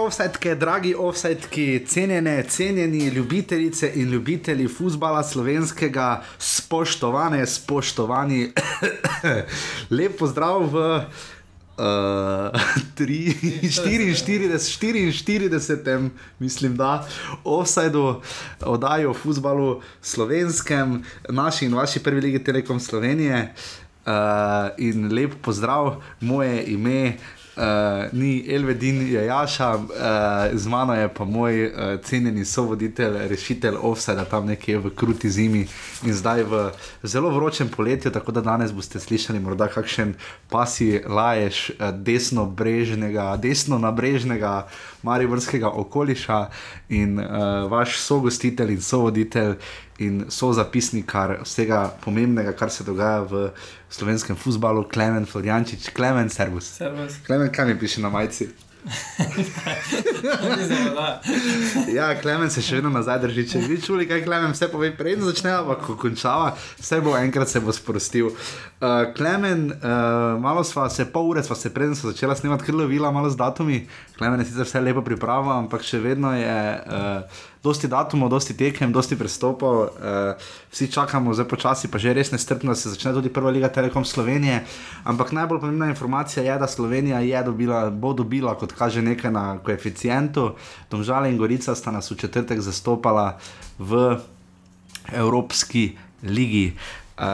offsetke, dragi offsetki, cenjene, cenjeni ljubitelice in ljubitelji futbola slovenskega, spoštovane, spoštovani, lep pozdrav v. Uh, 44, 44, mislim, da offsajdu oddaji o futbalu slovenskem, naši in vaši prvi legi Telekom Slovenije. Uh, in lep pozdrav, moje ime uh, ni Elvedin, je Jaša, uh, z mano je pa moj uh, cenjeni sovoditelj, rešitelj Offside, tam nekje v kruti zimi in zdaj v zelo vročem poletju, tako da danes boste slišali morda kakšen pasi laješ uh, desno brežnega, desno nabrežnega mariborskega okoliša in uh, vaš sogostitelj in sovoditelj in so zapisnikar vsega pomembnega, kar se dogaja v slovenskem futbalu, Klemen Floriančič, Klemen, servus. Servus. Klemen, kaj mi piše na majici? ja, Klemen se še vedno nazaj drži. Če bi čuli, kaj Klemen vse pove, preden začne, ampak ko končava, vse bo enkrat se bo sprostil. Uh, Klemen, uh, malo sva se, pol ure sva se, preden sva začela snemati, krlo vila, malo z datumi. Klemen je sicer vse lepo pripravljen, ampak še vedno je. Uh, Dosti datumov, dosti tekem, dosti prestopov, uh, vsi čakamo, zdaj počasi, pa že res nestrpno, se začne tudi prva liga Telekom Slovenije. Ampak najbolj pomembna informacija je, da Slovenija je dobila, bo dobila, kot kaže nekaj na koeficientu. Domžale in Gorica sta nas v četrtek zastopala v Evropski ligi. Uh,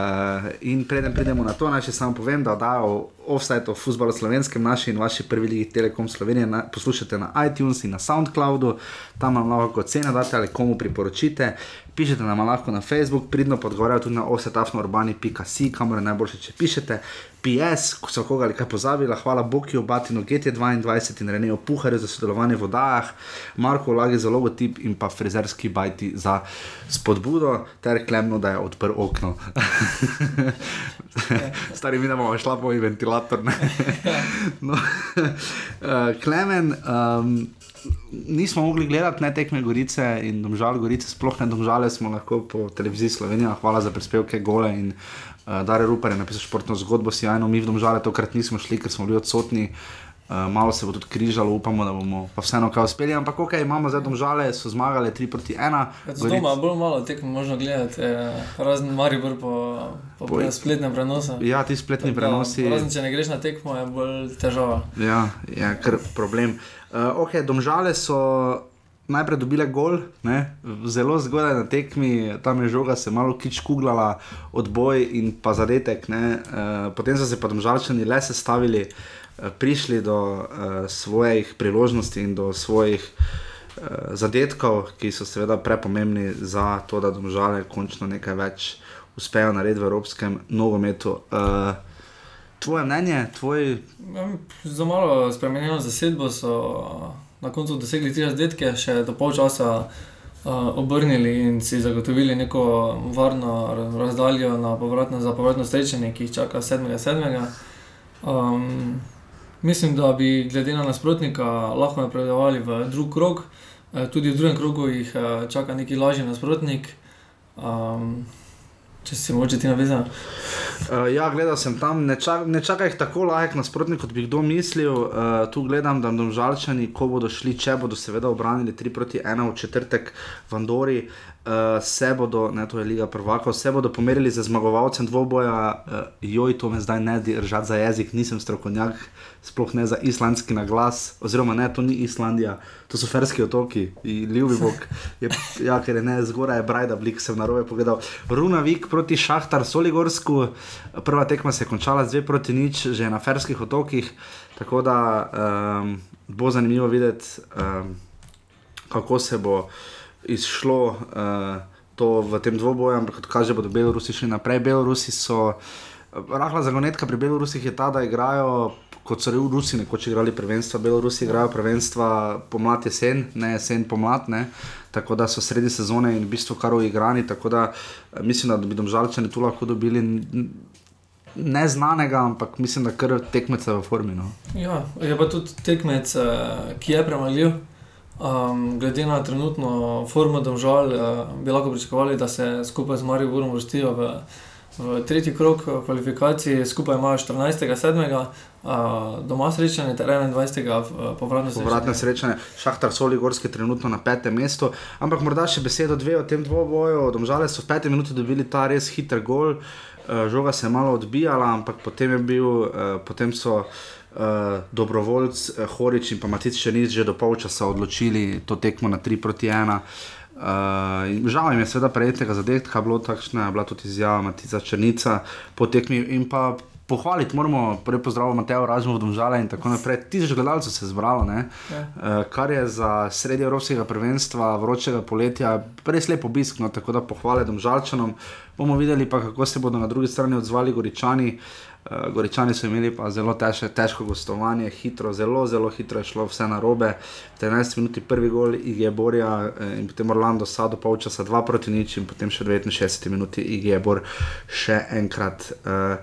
in preden pridemo na to, naj še samo povem, da dajo offside o futbalu slovenskem, naši in vaši prvi ligi Telekom Slovenije, na, poslušate na iTunes in na SoundCloudu, tam vam lahko cene date ali komu priporočite. Pišete nam lahko na Facebook, pridno podgovarjajo tudi na offsetafnourbani.com, kamor je najboljše, če pišete. PS, ko so koga ali kaj pozabila, hvala Bokiju, Batinu, GT22 in Renejo Puharju za sodelovanje v vodajah, Marko Lagi za logotip in pa frizerski bajti za spodbudo, ter klemno, da je odprl okno. Stari mi, da bomo šla po ventilator. no, uh, Klemen. Um, Nismo mogli gledati ne tekme Gorice in domžale Gorice, sploh ne domžale smo lahko po televiziji Slovenija. Hvala za prispevke, gole in uh, Dare Rupert je napisal športno zgodbo, sjajno, mi v domžale tokrat nismo šli, ker smo bili odsotni. Uh, malo se bo tudi križalo, upamo, da bomo pa vseeno kaj uspeli. Ampak, ok, imamo zdaj domžale, so zmagali 3 proti 1. Zato ima bolj malo tekmo možno gledati, eh, razen Maribor po, po, po spletnem prenosu. Ja, ti spletni Tako da, prenosi. Razen če ne greš na tekmo, je bolj težava. Ja, je kar problem. Uh, ok, domžale so najprej dobile gol, ne? zelo zgodaj na tekmi, tam je žoga se malo kič kuglala, odboj in pa zadetek. Uh, potem so se pa domžalčani le sestavili, uh, prišli do uh, svojih priložnosti in do svojih. Uh, zadetkov, ki so seveda prepomembni za to, da domžale končno nekaj več uspejo narediti v evropskem nogometu. Uh, tvoje mnenje, tvoj Za malo spremenjeno zasedbo so na koncu dosegli tri zadetke, še do pol časa uh, obrnili in si zagotovili neko varno ra- razdaljo na povratno, za povratno srečanje, ki čaka 7.7. Um, mislim, da bi glede na nasprotnika lahko napredovali v drug krog. Eh, Tudi v drugem krogu jih eh, čaka neki lažji nasprotnik. Um, če si mogoče ti navezan. Uh, ja, gledal sem tam, ne, čak, ne čaka jih tako lahek nasprotnik, kot bi kdo mislil. Uh, tu gledam, da domžalčani, ko bodo šli, če bodo seveda obranili 3 proti 1 v četrtek v Andori, uh, se bodo, ne to je Liga prvakov, se bodo pomerili za zmagovalcem dvoboja. Uh, joj, to me zdaj ne držati za jezik, nisem strokovnjak, sploh ne za islandski naglas, oziroma ne, to ni Islandija, to so ferski otoki, ljubi Bog. Je, ja, ker je ne zgoraj, je Brajda, blik sem narobe pogledal. Runavik proti Šahtar Soligorsku, prva tekma se je končala z 2 proti nič, že na ferskih otokih, tako da um, bo zanimivo videti, um, kako se bo izšlo. Uh, To v tem dvoboju, ampak kot kaže, bodo Belorusi šli naprej. Belorusi so, rahla zagonetka pri Belorusih je ta, da igrajo kot so Rusi nekoč igrali prvenstva, Belorusi igrajo prvenstva pomlad jesen, ne jesen pomlad, ne. tako da so sredi sezone in v bistvu kar uigrani, tako da eh, mislim, da bi domžalčani tu lahko dobili neznanega, ampak mislim, da kar tekmeca v formi. No. Ja, je pa tudi tekmec, eh, ki je premagljiv. Um, glede na trenutno formo domžal, uh, bi lahko pričakovali, da se skupaj z Marijo Burom vrstijo v v tretji krok eh, kvalifikacij, skupaj imajo 14.7. Uh, doma srečanje, ter 21. v- povratno srečanje. Povratne srečanje, Šahtar Soligorski trenutno na petem mestu. Ampak morda še besedo dve o tem dvoboju. Domžale so v peti minuti dobili ta res hiter gol, uh, žoga se je malo odbijala, ampak potem, je bil, uh, potem so. Dobrovoljc uh, Horič in pa Matic še nič, že do polčasa odločili to tekmo na 3 proti 1. Uh, in žal jim je seveda prejetega zadetka, bilo takšna, je bila tudi izjava Matica Črnica po tekmi in pa pohvaliti moramo, prej pozdravljamo Mateo Razmo v Domžale in tako naprej. Tisoč gledalcev se je zbralo, ne? Ja. Uh, kar je za sredi evropskega prvenstva, vročega poletja, res lep obisk, no, tako da pohvale Domžalčanom. Bomo videli pa, kako se bodo na drugi strani odzvali Goričani. Uh, Goričani so imeli pa zelo težko, težko gostovanje, hitro, zelo, zelo hitro je šlo vse na robe. V 13 minuti prvi gol Igje Borja eh, in potem Orlando Sado, polčasa 2 proti nič in potem še v 69 minuti Igje Bor še enkrat. Uh.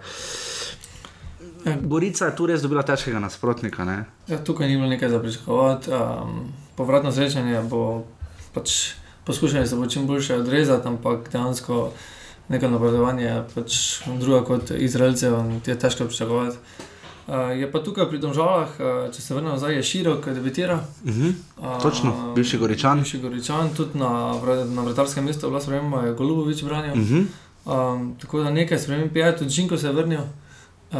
Gorica je tu res dobila težkega nasprotnika. Ne? Ja, tukaj ni bilo nekaj za pričakovati. Um, povratno srečanje bo pač poskušali se bo čim boljše odrezati, ampak dejansko neko napredovanje je pač druga kot Izraelcev in je težko pričakovati. Uh, je pa tukaj pri Domžalah, uh, če se vrnemo nazaj, je širok, debitira. Uh -huh. Uh, Točno, bivši Goričan. Bivši Goričan, tudi na, na vrtarskem mestu, bila sprememba, je Golubovič branil. Uh -huh. Um, tako da nekaj sprememb je, tudi Žinko se je vrnil, uh,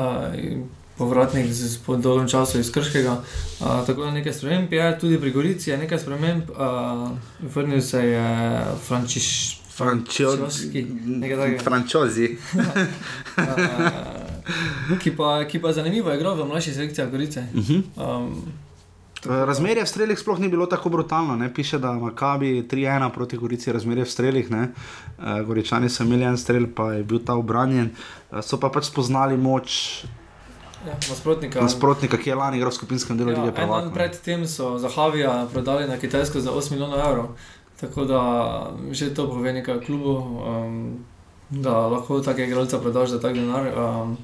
povratnik z, po dolgem času iz Krškega. Uh, tako da nekaj sprememb je, tudi pri Gorici je nekaj sprememb. Uh, vrnil se je Frančiš. Frančoski. Frančozi. Uh, ki, pa, ki pa zanimivo, je igral v mlajših selekcijah Gorice. Uh -huh. Um, Razmerje v strelih sploh ni bilo tako brutalno. Ne? Piše, da ima Kabi 3-1 proti Gorici, razmerje v strelih. Ne? Uh, Goričani so imeli en strel, pa je bil ta obranjen. Uh, so pa pač spoznali moč ja, nasprotnika. nasprotnika, ki je lani igral v skupinskem delu lige Ja, dan prvaka. predtem so za Havija prodali na Kitajsko za 8 milijonov evrov. Tako da že to pove nekaj klubu, um, da lahko take igralce prodaš za tak denar. Um,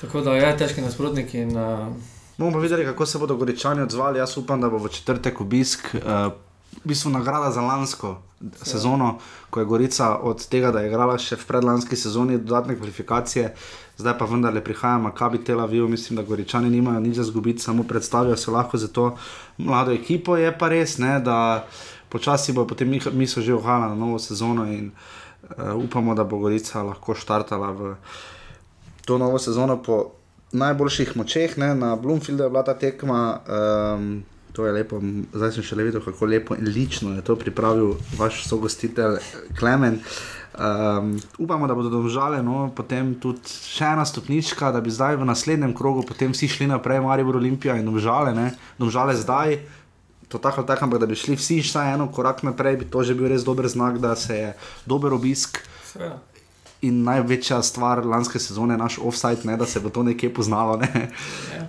tako da je težki nasprotnik in uh, Bomo pa videli, kako se bodo Goričani odzvali. Jaz upam, da bo v četrtek obisk. Uh, V bistvu nagrada za lansko sezono, ko je Gorica od tega, da je igrala še v predlanski sezoni dodatne kvalifikacije, zdaj pa vendarle prihaja Makabi Tel Aviv. Mislim, da Goričani nimajo nič za zgubiti, samo predstavijo se lahko za to mlado ekipo. Je pa res, ne, da počasi bo potem mi, mi so že ohajali na novo sezono in uh, upamo, da bo Gorica lahko štartala v to novo sezono po najboljših močeh. Ne? Na Bloomfieldu je bila ta tekma. Um, To je lepo, zdaj sem še videl, kako lepo in lično je to pripravil vaš sogostitelj Klemen. Um, upamo, da bodo domžale, no, potem tudi še ena stopnička, da bi zdaj v naslednjem krogu vsi šli naprej, Maribor Olimpija in domžale, ne, domžale zdaj. To tako ali tako, ampak da bi šli vsi še eno korak naprej, bi to že bil res dober znak, da se je dober obisk. seveda. In največja stvar lanske sezone je naš offside, ne, da se bo to nekje poznalo. Ne. Ja.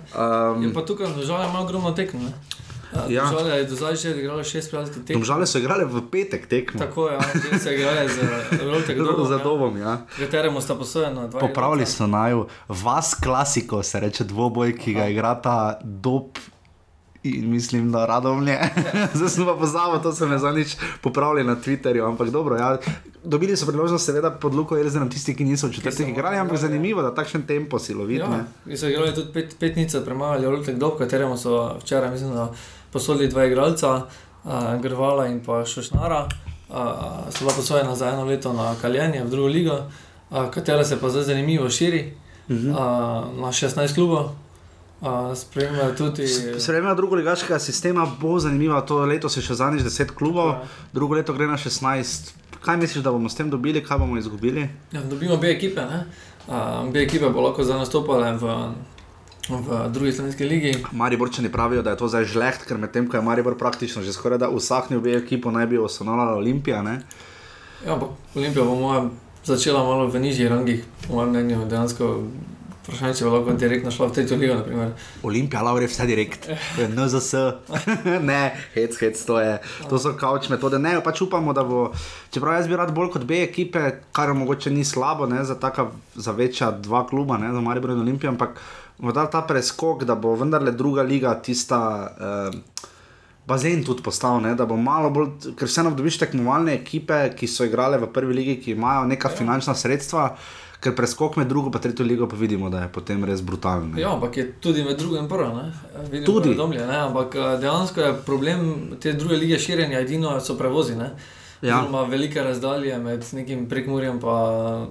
Um, Je pa tukaj žal ima ogromno tekmo. ne. Ja. Ja. Žal je do zdaj že igralo šest prijateljskih tekem. domžale so igrale v petek tekmo. Tako je, ja, se igrajo z Roltek Za Dobom, dobom, ja. ja, kateremu sta posojena dva. Popravili so naju, vas klasiko, se reče dvoboj, ki ga igrata dob. In mislim, da radom je. Zdaj sem pa pozabil, to sem zadnjič popravil na Twitterju. Ampak dobro, ja. dobili so priložnost, seveda, pod Luko Elzenom, tisti, ki niso v so igrali, ampak igrali, ja. zanimivo, da takšen tempo silovit. Ja, ne. in so igrali tudi pet, petnice, premagali Roltek Dob, kateremu so včeraj, mislim, da posodili dva igralca, uh, Grvala in pa Šošnara. Uh, so bila posojena za eno leto na Kaljenje v drugo ligo, uh, katera se pa zdaj zanimivo širi Mhm. uh, na 16 klubov. Uh, spremljajo tudi. Sprememba drugo ligaškega sistema bo zanimiva. To leto se še zadnjič 10 klubov, Ja. drugo leto gre na 16. Kaj misliš, da bomo s tem dobili, kaj bomo izgubili? Ja, dobimo obe ekipe. ne. Uh, obe ekipe bo lahko zdaj nastopale v, v drugi slovenski ligi. Mariborčani pravijo, da je to zdaj žleht, ker medtem ko je Maribor praktično že skoraj da usahnil v ekipo, naj bi osnovala Olimpija. Ne? Ja, ampak Olimpija bo moja začela malo v nižjih rangih, po mojem mnenju, dejansko. Vprašanje, če bo lahko direktno šla v tretjo ligo. naprimer. Olimpija, Laure, vse direkt, To je NZS, ne, hec, hec, to, je, to so kavč metode. Ne, pač upamo, da bo, čeprav jaz bi rad bolj kot B ekipe, kar mogoče ni slabo ne, za, taka, za večja dva kluba, ne, za Maribor in Olimpijo, ampak morda ta preskok, da bo vendarle druga liga tista. Uh, bazen tudi postal, ne, da bo malo bolj, ker vseeno dobiš tekmovalne ekipe, ki so igrale v prvi ligi, ki imajo neka finančna sredstva. Ker preskok med drugo in tretjo ligo, pa vidimo, da je potem res brutalen. ne. Ja, ampak je tudi med drugim in prvo. Vidimo, Tudi. Domlje, ne? ampak eh, dejansko je problem te druge lige širjenja, edino so prevozi. Ne? Ja. Ima velike razdalje med nekim prekmurjem in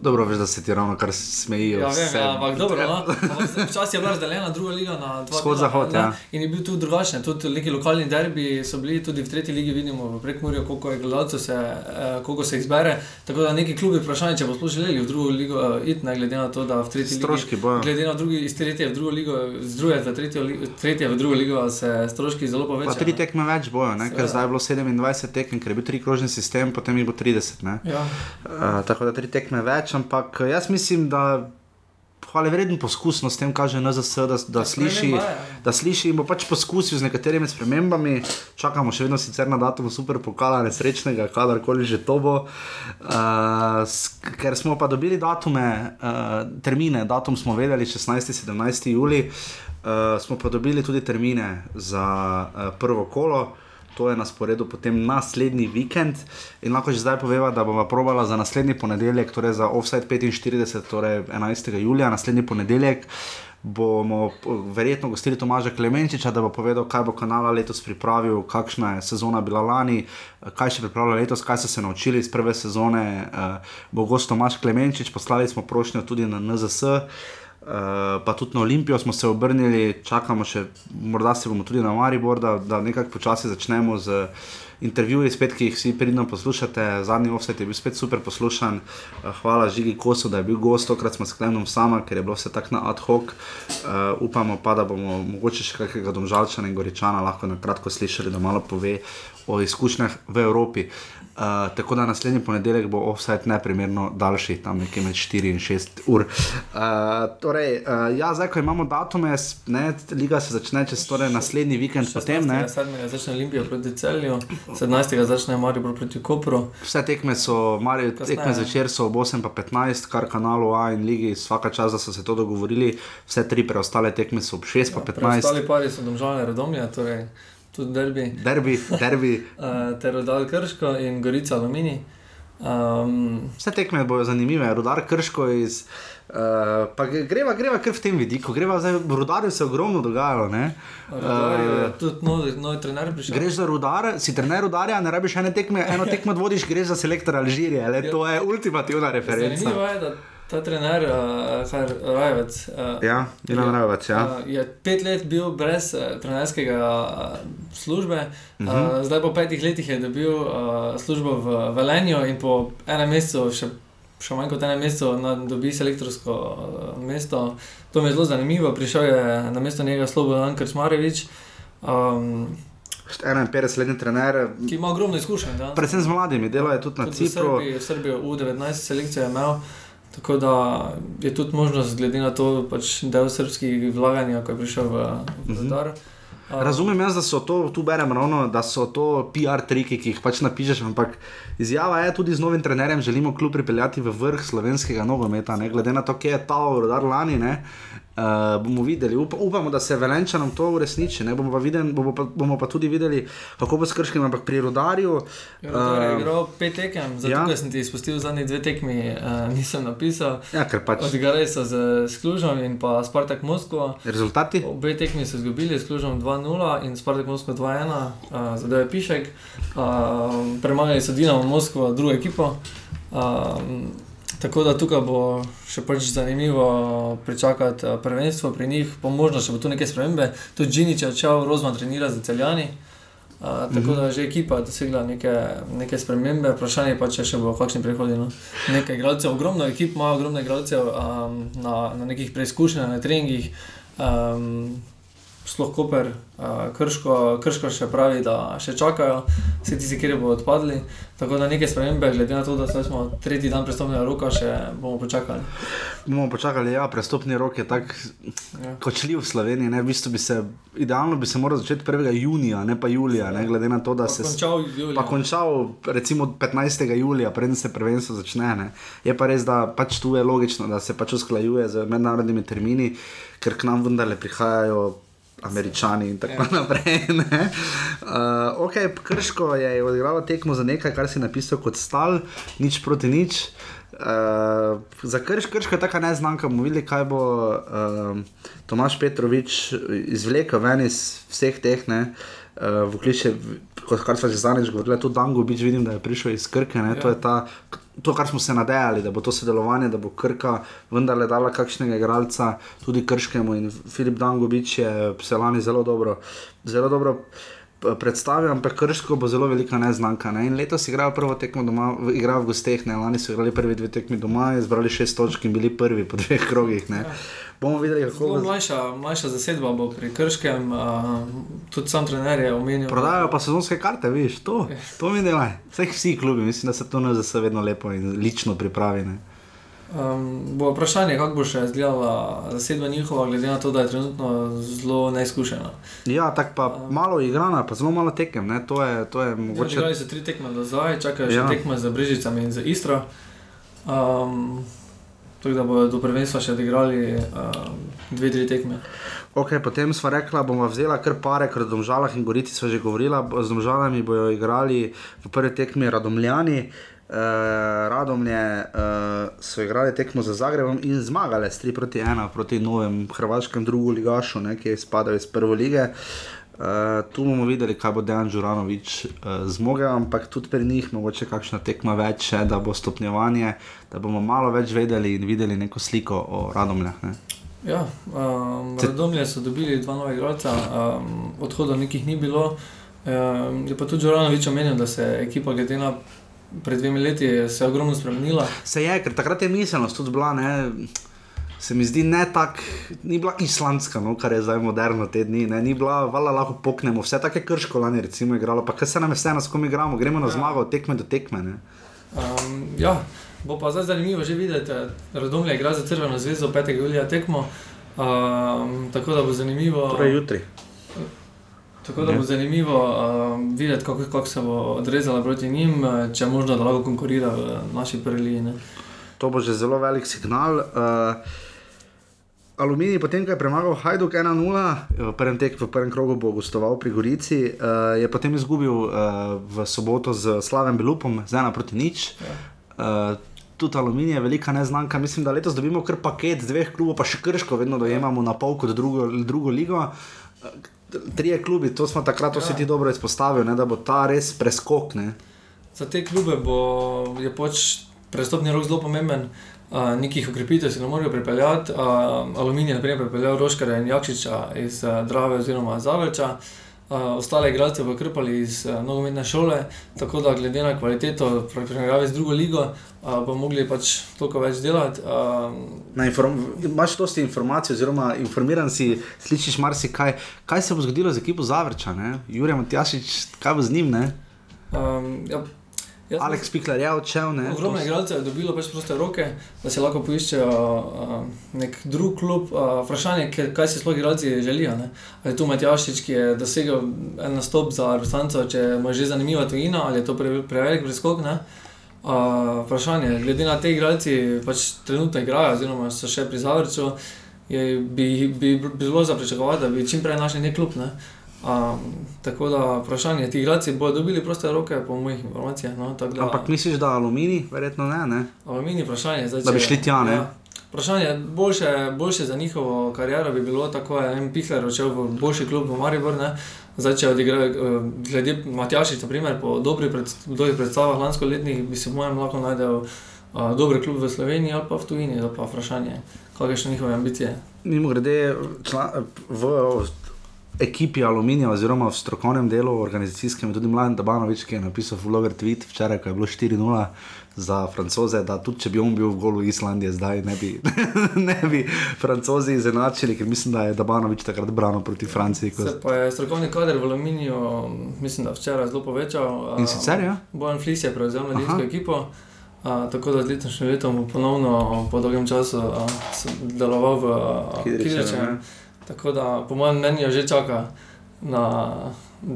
Dobro, veš, da se ti ravno kar smejijo. Ja, vem, ja, ampak dobro. No? Včasih je bila razdeljena druga liga na dva Vzhod, zahod, ja. In je bil tudi drugačen. Tudi neki lokalni derbi so bili tudi v tretji ligi, vidimo v Prekmurju, koliko je gledalcev, se, eh, koliko se jih zbere. Tako da neki klubi vprašanje, če bo sploh želeli v drugo ligo uh, iti, ne glede na to, da v tretji Stroški ligi. bojo. Glede na drugi, iz tretje v drugo ligo, z druge v tretjo, tretje v drugo ligo se stroški zelo Pa povečajo. tri ne. tekme več bojo, ne? ker zdaj je bilo 27 tekem, ker je bil trikrožni sistem, potem jih bo 30. Ne? Ja. Uh, tako da tri tekme več, ampak jaz mislim, da hvale vreden poskus, no s tem kaže NZS, da, da, sliši, sprememba je. da sliši in bo pač poskusil z nekaterimi spremembami. Čakamo še vedno sicer na datum super pokala nesrečnega, kadarkoli že to bo. Uh, ker smo pa dobili datume, uh, termine, datum smo vedeli 16-17 juli, uh, smo pa dobili tudi termine za uh, prvo kolo. To je na sporedu potem naslednji vikend. In lahko že zdaj poveva, da bomo probala za naslednji ponedeljek, torej za offside 45, torej 11. julija, naslednji ponedeljek. Bomo p- verjetno gostili Tomaža Klemenčiča, da bo povedal, kaj bo kanala letos pripravil, kakšna je sezona bila lani, eh, kaj še pripravlja letos, kaj so se naučili iz prve sezone. eh, Bo gost Tomaž Klemenčič, poslali smo prošnjo tudi na NZS. Uh, pa tudi na Olimpijo smo se obrnili, čakamo še, morda se bomo tudi na Maribor, da, da nekako počasi začnemo z intervjuji, spet, ki jih vsi pridno poslušate. Zadnji offset je bil spet super poslušan. Uh, hvala Žigi Kosu, da je bil gost, tokrat smo s Klenom sama, ker je bilo vse tako na ad hoc. Uh, upamo pa, da bomo mogoče še kakega domžalčana in goričana lahko na kratko slišali, da malo pove o izkušnjah v Evropi. Uh, tako da naslednji ponedeljek bo offset neprimerno daljši, tam nekje med 4 in 6 ur. Uh, torej, uh, ja, zdaj, ko imamo datume, ne, liga se začne čez torej, naslednji vikend, potem ne. 7. začne Olimpijo proti Celju, 17. začne Maribor proti Kopru. Vse tekme so, mari, Kasneje. tekme zvečer so ob 8 pa 15, kar kanalu A in ligi, vsaka čas, da so se to dogovorili, vse tri preostale tekme so ob 6 pa 15. Ostali pari so domžalne redomlje, torej tudi derbi. Derbi, derbi, Uh, ter Rodal Krško in Gorica Alumini. Um, vse tekme bodo zanimive, rudar krško iz. Uh, pa gre- greva, greva kar v tem vidiku, greva zdaj, rudarju se ogromno dogajalo. ne. Rodar je Eh, tudi novi, novi trener prišel. Greš za rudar, si trener rudarja, ne rabiš ene tekme, eno tekmo vodiš, greš za selektor Alžirije, le, to je ultimativna referenca. Zanimivo je, da ta trener, uh, Har Rajvec, uh, Ja, Milan Rajvac, ja. Uh, je pet let bil brez uh, trenerskega uh, službe, uh -huh. Mhm. uh, zdaj po petih letih je dobil uh, službo v Velenju in po enem mesecu, še, še manj kot enem mesecu, dobi selektorsko uh, mesto. To mi je zelo zanimivo, prišel je na mesto njega Slobodan Krčmarevič, um, 51-letni trener, ki ima ogromno izkušenj. danes. predvsem z mladimi, dela je tudi na Tudi v Cipru. Srbiji, v Srbiji U19 selekcijo je imel. Tako da je tudi možnost, glede na to, pač del srpskih vlaganja, ko je prišel v Mhm. Vdar. Razumem jaz, da so to, tu berem ravno, da so to PR triki, ki jih pač napišeš, ampak izjava je tudi z novim trenerjem, želimo klub pripeljati v vrh slovenskega nogometa, ne glede na to, kje je ta rodar lani. Ne, Uh, bomo videli, Up, upamo, da se Velenčanom to uresniči. ne, Bomo pa, viden, bomo, pa, bomo pa tudi videli, kako bo s krškim, ampak pri rodarju. Rudar je eh, igral pet tekem, zato ja. ja. sem ti izpustil zadnji dve tekmi, uh, nisem napisal. Ja, ker pač Odigrali so z Sklužom in pa Spartak Moskvo. rezultati. Obe tekmi so izgubili, s Klužom 2-0 in Spartak Moskva 2-1, uh, zadeva je Pišek. Uh, premagali so Dinamo Moskvo, drugo ekipo. Um, tako da tukaj bo še pač zanimivo pričakati uh, prvenstvo pri njih, po možnosti še bo tu neke spremembe. Tudi Džinič je odšel, Rozman trenira za celjani. Uh, tako Mhm. da je že ekipa dosegla neke, neke spremembe, vprašanje pa če še bo kakšni prehodi. No. Nekaj igralcev, ogromno ekip ima, ogromno igralcev um, na, na nekih preizkušnjah, na treningih. Um, Sploh Koper, uh, krško, krško še pravi, da še čakajo, vsi tisti, ki bodo odpadli. Tako da neke spremembe, glede na to, da smo tretji dan prestopnega roka, še bomo počakali. Bomo počakali, ja, prestopni rok je tako Ja. kočljiv v Sloveniji. Ne? V bistvu bi se, idealno bi se moral začeti 1. junija, ne pa julija, ne? glede na to, da se. s- Končal julija. Pa končal recimo 15. julija, preden se prvenstvo začne. Ne? Je pa res, da pač tu je logično, da se pač usklajuje z mednarodnimi termini, ker k nam vendarle prihajajo Američani in tako naprej. Uh, ok, Krško je odigralo tekmo za nekaj, kar si napisal kot stal, nič proti nič. Uh, za krš, krško je tako neznanka, bomo videli, kaj bo uh, Tomaš Petrovič izvlekel ven iz vseh teh. Ne, Uh, vkliče, kot kar smo že zadnjič govorili, tudi Dango Bič vidim, da je prišel iz Krke. Ja. To je ta, to, kar smo se nadejali, da bo to sodelovanje, da bo Krka vendarle dala kakšnega igralca tudi Krškemu. In Filip Dango Bič je se lani zelo dobro, zelo dobro predstavil, ampak Krško bo zelo velika neznanka. Ne? In letos igrajo prvo tekmo doma, igrajo v gosteh, ne? lani so igrali prvi dve tekmi doma, izbrali šest točk in bili prvi po dveh krogih. Ne? Bomo videli, kako bo. Mlajša, mlajša zasedba bo pri Krškem, uh, tudi sam trener je omenil. Prodajajo pa sezonske karte, viš, to, to mi delaj. Vseh vsi klubi, mislim, da se to ne zase vedno lepo in lično pripravi. Ne? Um, bo vprašanje, kako bo še izgledala zasedba njihova, glede na to, da je trenutno zelo neizkušena. Ja, tako pa um, malo igrana, pa zelo malo tekem. Ne? To je, to je mogoče. Igrali so tri tekme do zdaj, čakajo še Ja. tekme za Brežicami in za Istro. Um, tako da bodo do prvenstva še odigrali um, dve, tri tekme. Okay, potem smo rekli, da bomo vzeli kar pare, ker o Domžalah in Gorici smo že govorili. Z Domžalami bodo igrali v prvi tekmi Radomljani. Uh, Radomlje uh, so igrali tekmo za Zagrebom in zmagali s 3 proti 1 proti novem hrvaškem drugu ligašu, ne, ki je spadal iz prve lige. Uh, tu bomo videli, kaj bo Dejan Žuranovič uh, zmogel, ampak tudi pri njih mogoče kakšna tekma več, še, da bo stopnjevanje, da bomo malo več vedeli in videli neko sliko o Radomljah. Ne. Ja, um, Radomlje so dobili dva nova igralca, um, odhodov nekih ni bilo. Um, je pa tudi Žoranovič omenil, da se je ekipa glede na pred dvemi leti se je ogromno spremenila. Se je, ker takrat je miselnost tudi bila, ne, se mi zdi ne tako, ni bila islandska, no, kar je zdaj moderno te dni, ne, ni bila, vala lahko poknemo, vse take krško lani recimo igralo, pa kaj se nam je vse, s kom igramo, gremo na zmago od tekme do tekme. Ne. Um, ja, bo pa zdaj zanimivo že videti, Radomlje igra za Crveno zvezdo 5. julija tekmo. Um, tako da bo zanimivo, Torej jutri. Tako da bo zanimivo um, videti, kako, kako se bo odrezala proti njim, eh, če možno, da lahko konkurira v naši prvi ligi. ne. To bo že zelo velik signal. Uh, Aluminij, potem ko je premagal Hajduk 1-0, v prvem tekmu, v prvem krogu bo gostoval pri Gorici, uh, je potem izgubil uh, v soboto z Slavem Belupom, z 1 proti nič. Ja. Uh, tudi aluminij je velika neznanka. Mislim, da letos dobimo kar paket dveh klubov, pa še krško, vedno dojemamo na pol kot drugo, drugo ligo. Trije klubi, to smo takrat vsi Ja. ti dobro izpostavili, ne, da bo ta res preskok. Ne. Za te klube bo, je pač prestopni rok zelo pomemben. Uh, nekih ukrepitev se ne morejo pripeljati. Uh, aluminij je pripeljal Roškara in Jakšiča iz uh, Drave oziroma Zavrča. Uh, ostale igralce bo krpali iz uh, nogometne šole, tako da glede na kvaliteto, pri primerjavi z drugo ligo, uh, bomo mogli pač toliko več delati. Uh, Na inform dosti informacij, oziroma informiran si, slišiš marsikaj. Kaj se bo zgodilo z ekipo Zavrča, ne? Jurek Matjašič, kaj bo z njim, ne? um, ja, Aleks Pikler je odšel? Ogromno igralcev je dobilo pač proste roke, da si lahko poiščejo uh, nek drug klub. Uh, vprašanje je, kaj si sploh igralci želijo. Ne? Ali je tu Matjašič, ki je dosegel en nastop za reprezentanco, če mu je že zanimiva tujina, ali je to pre, prevelik preskok. Ne? Uh, vprašanje je, glede na te igralci, pač trenutno igrajo, oziroma so še pri Zavrču, je, bi, bi bilo za pričakovati, da bi čim prej našli nek klub. Ne? Um, tako da vprašanje, ti igralci bodo dobili proste roke, po mojih informacijah. No, da- Ampak misliš, da aluminij, verjetno ne, ne? Aluminij, vprašanje zdaj. Da bi če- šli tja, ne? Ja. Vprašanje, boljše, boljše za njihovo kariero bi bilo tako, da je Pihler odšel v boljši klub v Maribor. Ne? Zdaj, če odigra, eh, glede Matjašič, naprimer, po dobrih pred, dobrih predstavah lansko letnih, bi se v mojem lahko najdel uh, dober klub v Sloveniji ali pa v tujini, to pa vprašanje, kakšne so njihove ambicije. Mimo grede, član, v ekipi Aluminija, oziroma v strokovnem delu, organizacijskem, tudi Mladen Dabanovič, ki je napisal vloger tweet včeraj, ko je bilo 4-0 za francoze, da tudi če bi on bil v golu Islandije, zdaj ne bi, ne bi francozi izenačili, ker mislim, da je Dabanovič takrat branil proti Franciji. Ko... Se pa je strokovni kader v Aluminiju, mislim, da včeraj zelo povečal. In sicer, ja? Bojan Flis je prevzel mladinsko Aha. ekipo. A, tako da z letošnjim letom bo ponovno po dolgem času a, s- deloval v Kidričevem, Kidričevem. Tako da po mojem mnenju že čaka, na,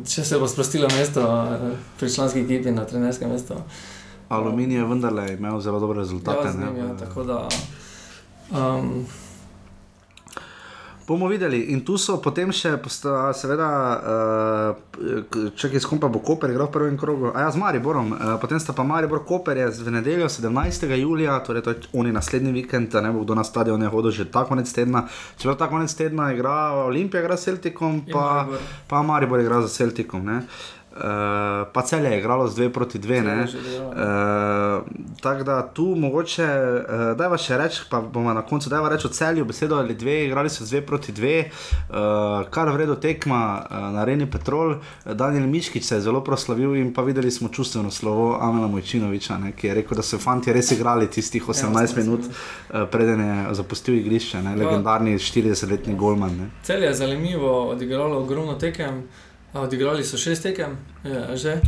če se bo sprostilo mesto a, pri članski ekipi na trenerskem mestu. Aluminij je vendarle imel zelo dobre rezultate. Ja, z ne, njim, ja, tako da. Um, Bomo videli. In tu so potem še, posta, seveda, uh, če kaj skupaj bo Koper igral v prvem krogu, a ja, z Mariborom. Uh, potem sta pa Maribor Koper je v nedeljo 17. julija, torej to je oni naslednji vikend, ne bo kdo na stadion hodil že ta konec tedna. Čeprav ta konec tedna igra Olimpija, igra s Celticom, pa, Maribor. pa Maribor igra z Celticom. Ne? Uh, pa cel je igralo z 2 proti 2. Celje je že igralo. Uh, Tako da tu mogoče, uh, da je še reči, pa bomo na koncu dajva reči o celju, besedo ali dve, igrali so 2 proti 2, uh, kar vredo tekma uh, na Reni Petrol. Daniel Miškič se je zelo proslavil in pa videli smo čustveno slovo Amela Mojčinoviča, ne, ki je rekel, da so fanti res igrali tistih 18 18 minut, uh, preden je zapustil igrišče, ne, legendarni 40-letni golman. Ne. Cel je zanimivo odigralo ogromno tekem, odigrali so šest tekem, je, že.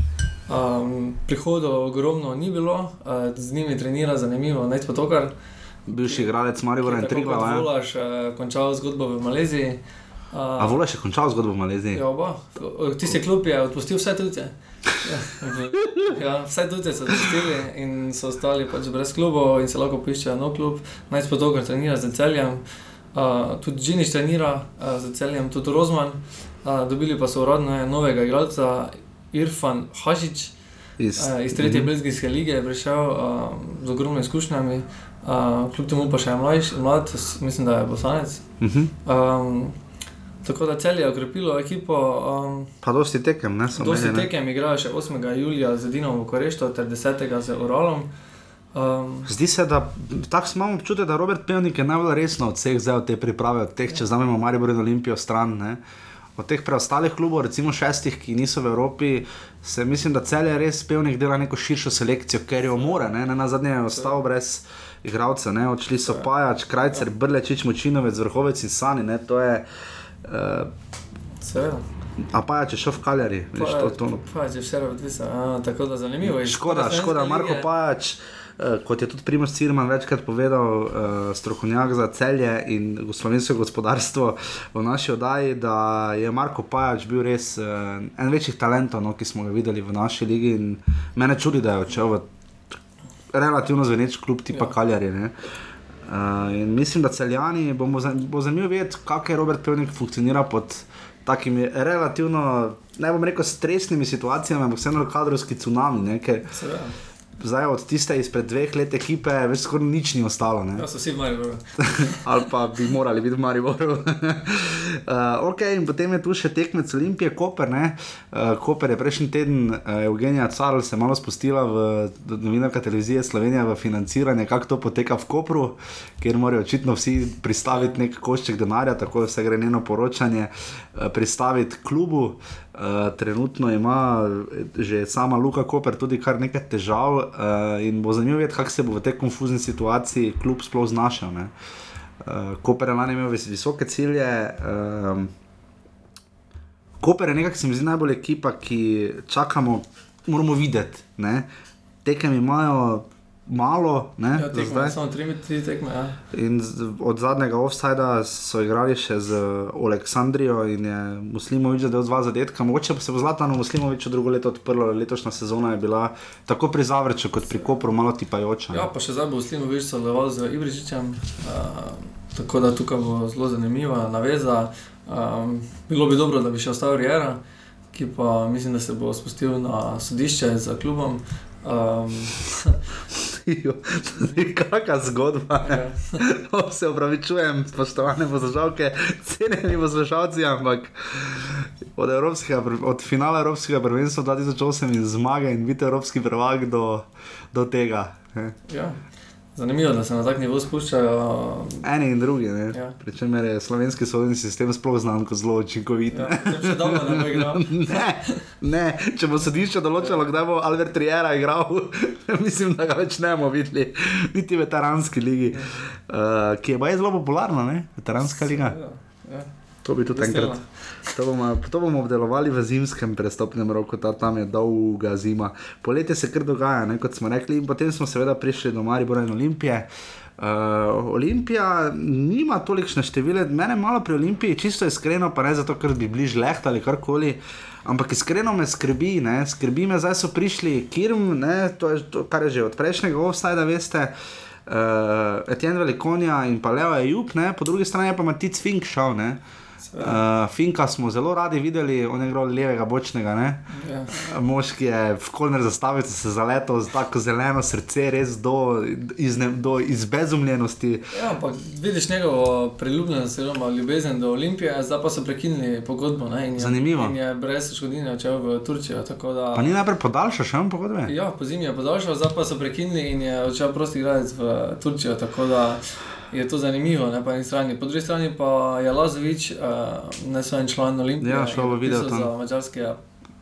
Um, prihodov ogromno ni bilo, a, z njimi trenira zanimivo, nec pa to, kar Bivši igralec Maribora in Triglav. ja. Volaš, končal zgodbo v Maleziji. A Vola še končal zgodbo v Maleziji? Ja, oba. Tisti klub je odpustil vse tujce. Ja, ja, vse tujce so odpustili in so ostali pač brez klubov in se lahko poiščejo nov klub. Naj pa to, kar trenira z celjem. Uh, tudi Džiniš trenira uh, z celjem, tudi Rozman. Uh, dobili pa so uradno novega igralca, Irfan Hašič. Iz, Uh, iz tretje Mhm. belgijske lige je prišel uh, z ogromnimi izkušnjami, uh, kljub temu pa še mlajši, mlad, mislim, da je bosanec. Mhm. Um, tako da cel je okrepilo ekipo. Um, Pa dosti tekem, ne samo Dosti ene, ne. tekem igrajo še 8. julija z Dinom v Korešto ter 10. z Uralom. Um, Zdi se, da tako imamo občutek, da Robert Pevnik je najbolj resno od vseh zdaj od te priprave, od teh, če znamemo Maribor in Olimpijo stran. Ne? Od teh preostalih klubov, recimo šestih, ki niso v Evropi, se mislim, da cel je res pevnik dela neko širšo selekcijo, ker jo mora. Ne, ne na zadnje je ostal brez igralca, ne? odšli so Pajač, Krajcer, Brlečič, Močinovec, Vrhovec in Sani. Ne? To je, uh, seveda. a Pajač je šel v Kaljari. Veš, to, to, Pa je vse odvisno. a, Tako da zanimivo je. Škoda, škoda, Marko Pajač. eh, Kot je tudi Primoš Cirman večkrat povedal, uh, strokovnjak za celje in slovensko gospodarstvo v naši oddaji, da je Marko Pajač bil res uh, en večjih talentov, no, ki smo ga videli v naši ligi. In mene čudi, da je odšel v relativno zveneč klub tipa Ja. ja. Kaljari. ne. Uh, mislim, da celjani bomo bo zanimivo videti, kako je Robert Pevnik funkcionira pod takimi relativno, ne bom rekel, stresnimi situacijami, ampak vseeno kadrovski tsunami. Ne, ker Seveda. Zdaj od tiste izpred dveh let ekipe več skoraj nič ni ostalo. Ne? Ja, so vsi v Mariboru. Ali pa bi morali biti v Mariboru. uh, ok, in potem je tu še tekmec Olimpije, Koper. Uh, Koper je prejšnji teden, uh, Evgenija Carl se malo spustila v novinarka televizije Slovenija v financiranje, kako to poteka v Kopru, kjer morajo očitno vsi pristaviti nek košček denarja, tako da se gre njeno poročanje, uh, pristaviti klubu. Uh, trenutno ima eh, že sama Luka Koper tudi kar nekaj težav uh, in bo zanimivo videti, kako se bo v tej konfuzni situaciji klub sploh znašel. Ne? Uh, Koper je lani imel vis visoke cilje. Um, Koper je nekako, se mi zdi, najbolj ekipa, ki čakamo, moramo videti. Ne? Tekem imajo malo, ne, Ja, tekme, samo tri, tri tekme. Ja. In od zadnjega offsajda so igrali še z Aleksandrijo in je Muslimovič zadel dva zadetka. Mogoče pa se bo Zlatano Muslimoviču drugo leto odprlo, letošnja sezona je bila tako pri Zavrču kot pri Kopru malo tipajoča. ne. ja, pa še zdaj bo Slimovič sodeloval z Ibričičem. Uh, tako da tukaj bo zelo zanimiva naveza. Um, bilo bi dobro, da bi še ostal Riera, ki pa mislim, da se bo spustil na sodišče za klubom. Um, Kakšna zgodba. Ne? ja. se upravičujem, spoštovane poslušalke, cenjeni poslušalci, ampak od, evropskega od finala Evropskega prvenstva 2008 in zmage in biti evropski prvak do, do tega. ne. Ja. Zanimivo, da se na tak nivo spuščajo. Eni in drugi, ne. Ja. Pričemer je slovenski sodni sistem sploh znan kot zelo učinkovit. Ja, ne. potem še dolgo ne bo igral. Ne, ne, če bo sodišče določilo, kdaj bo Albert Riera igral, mislim, da ga več ne bomo videli, niti v veteranski ligi, uh, ki je baje zelo popularna, ne? veteranska liga. Ja, ja. To bi tudi Vesela. enkrat. To bomo, to bomo obdelovali v zimskem prestopnem roku, ta, tam je dolga zima. Poletje se kar dogaja, ne, kot smo rekli, in potem smo seveda prišli do Maribora in Olimpije. Uh, Olimpija nima tolikšne števile, mene malo pri Olimpiji, čisto iskreno, pa ne zato, ker bi bili žleht ali karkoli. Ampak iskreno me skrbi, ne? skrbi me, zdaj so prišli Kirm, ne? to je to, kar je že od prejšnjega offsajda, veste. uh, Etienne Velikonja in pa Leo Jup, ne? po drugi strani je pa Matic Fink šel. Ne? Uh, Finka smo zelo radi videli, on je igral levega bočnega. Ne? Ja. Mož, ki je v kolner zastavici se zaletel z tako zeleno srce, res do, izne, do izbezumljenosti. Ja, ampak vidiš njegovo priljubljenost, oziroma ljubezen do Olimpije, zdaj pa so prekinili pogodbo. Ne, in je, Zanimivo. In je brez škodine odšel v Turčijo. Da, Pa ni najprej podaljšal še eno pogodbe? ja, po zimi je podaljšal, zdaj pa so prekinili in je odšel prosti igralec v Turčijo. Tako da je to zanimivo, ne po eni strani. Po drugi strani pa je Lazovič, uh, ne samo en član Olimpije, Ja, šlo bo je video podpisal tam. za mačarskega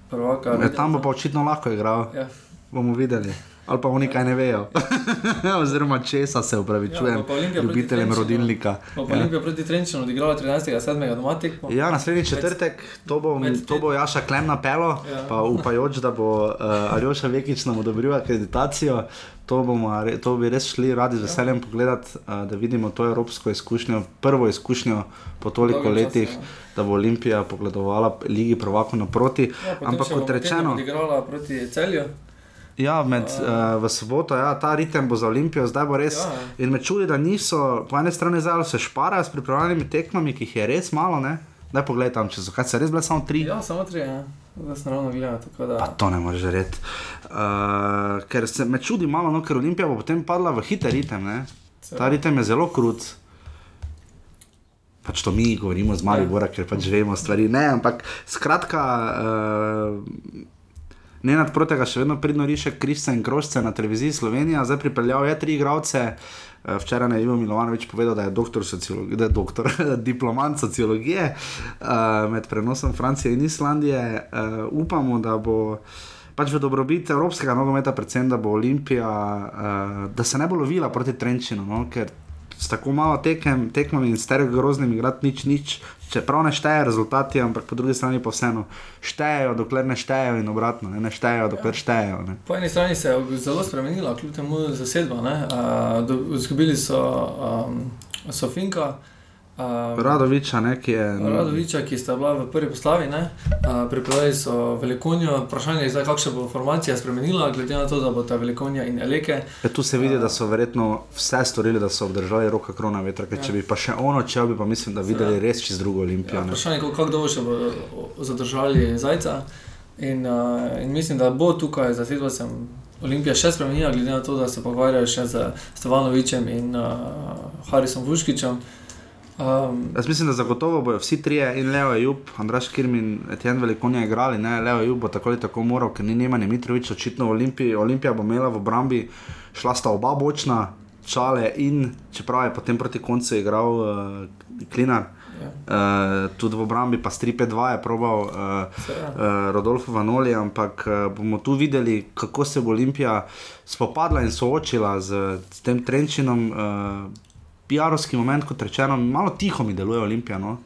prvaka. E, tam bo pa očitno lahko igral, Ja. bomo videli. Ali pa oni kaj ne vejo. Oziroma, česa se upravičujem, Ja, ljubiteljem rodilnika. Pa Ja. Olimpija proti Trenčinu odigrala 13.7. doma tekmo. Ja, naslednji četrtek, to bo, to bo Jaša Klem napelo, Ja. pa upajoč, da bo uh, Aljoša Vekič nam odobril akreditacijo. To, bomo, to bi res šli radi z veseljem pogledati, uh, da vidimo to evropsko izkušnjo, prvo izkušnjo po toliko času, letih, ja. da bo Olimpija pogledovala Ligi Prvako naproti. Ja, Ampak kot rečeno, Odigrala proti celju. Ja, med, uh, v soboto, ja, ta ritem bo za Olimpijo, zdaj bo res. Ja. Ja. In me čudi, da niso, po eni strani zelo se šparajo s pripravljenimi tekmami, ki jih je res malo. Ne? Daj pogled tam, če so kaj se res bile samo tri. Ja, samo tri, ja. zdaj sem ravno tako Da... Pa to ne moreš reči. Uh, ker se me čudi malo, no, ker Olimpija bo potem padla v hiter ritem. Ne? Ta ritem je zelo krut. Pač to mi govorimo z Maribora, ker pač vemo stvari. Ne, ampak skratka, uh, ne nad protega še vedno pridno riše Krista in Krožce na televiziji Slovenija, zdaj pripeljal je tri igralce. Eh, Včeraj je Ivo Milovanovič povedal, da je doktor da je doktor, diplomant sociologije uh, med prenosom Francije in Islandije. Uh, upamo, da bo pač v dobrobit evropskega nogometa, predvsem da bo Olimpija, uh, da se ne bo lovila proti Trenčinu, no? ker s tako malo tekem, tekmami in s tega groznim igrati nič, nič. Čeprav ne štejejo rezultati, ampak po drugi strani pa vseeno štejejo, dokler ne štejejo in obratno, ne, ne štejejo, dokler štejejo. Ne. Po eni strani se je zelo spremenila, kljub temu zasedba. ne. Uh, do- Izgubili so um, Sofinka. Um, Radoviča, ne, ki je. Radoviča, ki sta bila v prvi postavi, ne, uh, pripeljali so velikonijo. Vprašanje je zdaj, kakšna bo formacija spremenila, glede na to, da bo ta velikonija in eleke. Ja, tu se vidi, da so verjetno vse storili, da so obdržali roka krona vetra, ker če bi pa še ono čel, bi pa mislim, da videli res čez drugo olimpijo. Ja, vprašanje je, kako dolgo še bo zadržali zajca. In, uh, in mislim, da bo tukaj za sedem Olimpija še spremenila, glede na to, da se pogovarjajo še z Stevanovičem in uh, Harisom Vuškičem. Um, Jaz mislim, da zagotovo bodo vsi trije, in Leo Jub, Andraš Kirm in Etienne Velikonja igrali. Ne? Leo Jub bo tako ali tako moral, ker ni Nemanja Mitrovič očitno v Olimpiji. Olimpija bo imela v obrambi, šla sta oba bočna, čale in čeprav je potem proti koncu igral uh, Klinar. ja, Uh, tudi v obrambi, pa stripe 2 je probal uh, uh, Rodolfo Vanoli, ampak uh, bomo tu videli, kako se bo Olimpija spopadla in soočila z, z tem trenčinom. Uh, Pijarovski moment, kot rečeno, malo tiho mi deluje Olimpija. No?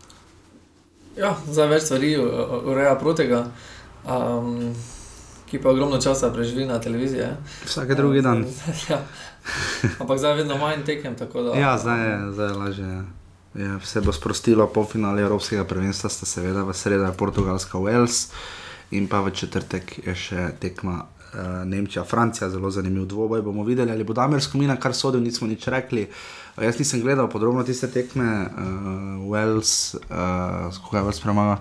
ja, zdaj več stvari ureja protega, um, ki pa ogromno časa preživi na televiziji. ja. Vsak drugi dan. ja. Ampak zdaj vedno manj tekem. tako Da, Ja, zdaj je, zdaj je lažje. ja. Je, se bo sprostilo po finale Evropskega prvenstva, sta seveda v sredo je Portugalska Wales in pa v četrtek je še tekma Nemčija, Francija, zelo zanimiv dvoboj. Bomo videli, ali bo Damir Skomina kar sodel, nismo nič rekli. Uh, jaz nisem gledal podrobno tiste tekme, uh, Wales, uh, kako je Wales premagal